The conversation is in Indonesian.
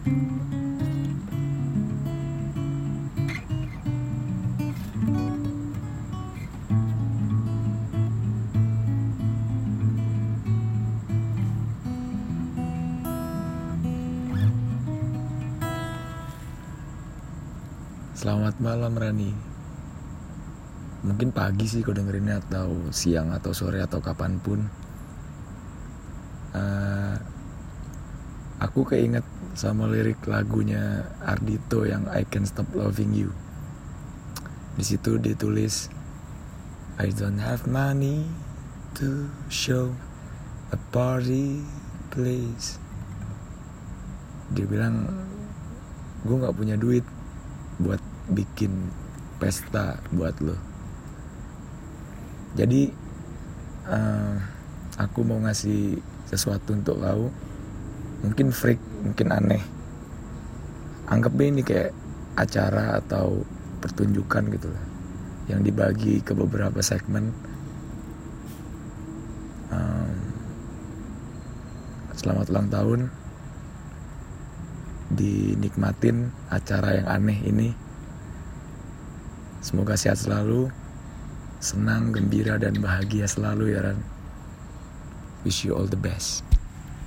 Selamat malam Rani. Mungkin pagi sih kau dengerinnya atau siang atau sore atau kapan pun. Uh, Aku keinget sama lirik lagunya Ardito yang I Can't Stop Loving You. Di situ ditulis I don't have money to show a party place. Dia bilang gue nggak punya duit buat bikin pesta buat lo. Jadi uh, aku mau ngasih sesuatu untuk kau mungkin freak mungkin aneh. Anggap ini kayak acara atau pertunjukan gitu lah yang dibagi ke beberapa segmen. Um, selamat ulang tahun. Dinikmatin acara yang aneh ini. Semoga sehat selalu. Senang gembira dan bahagia selalu ya Ran. Wish you all the best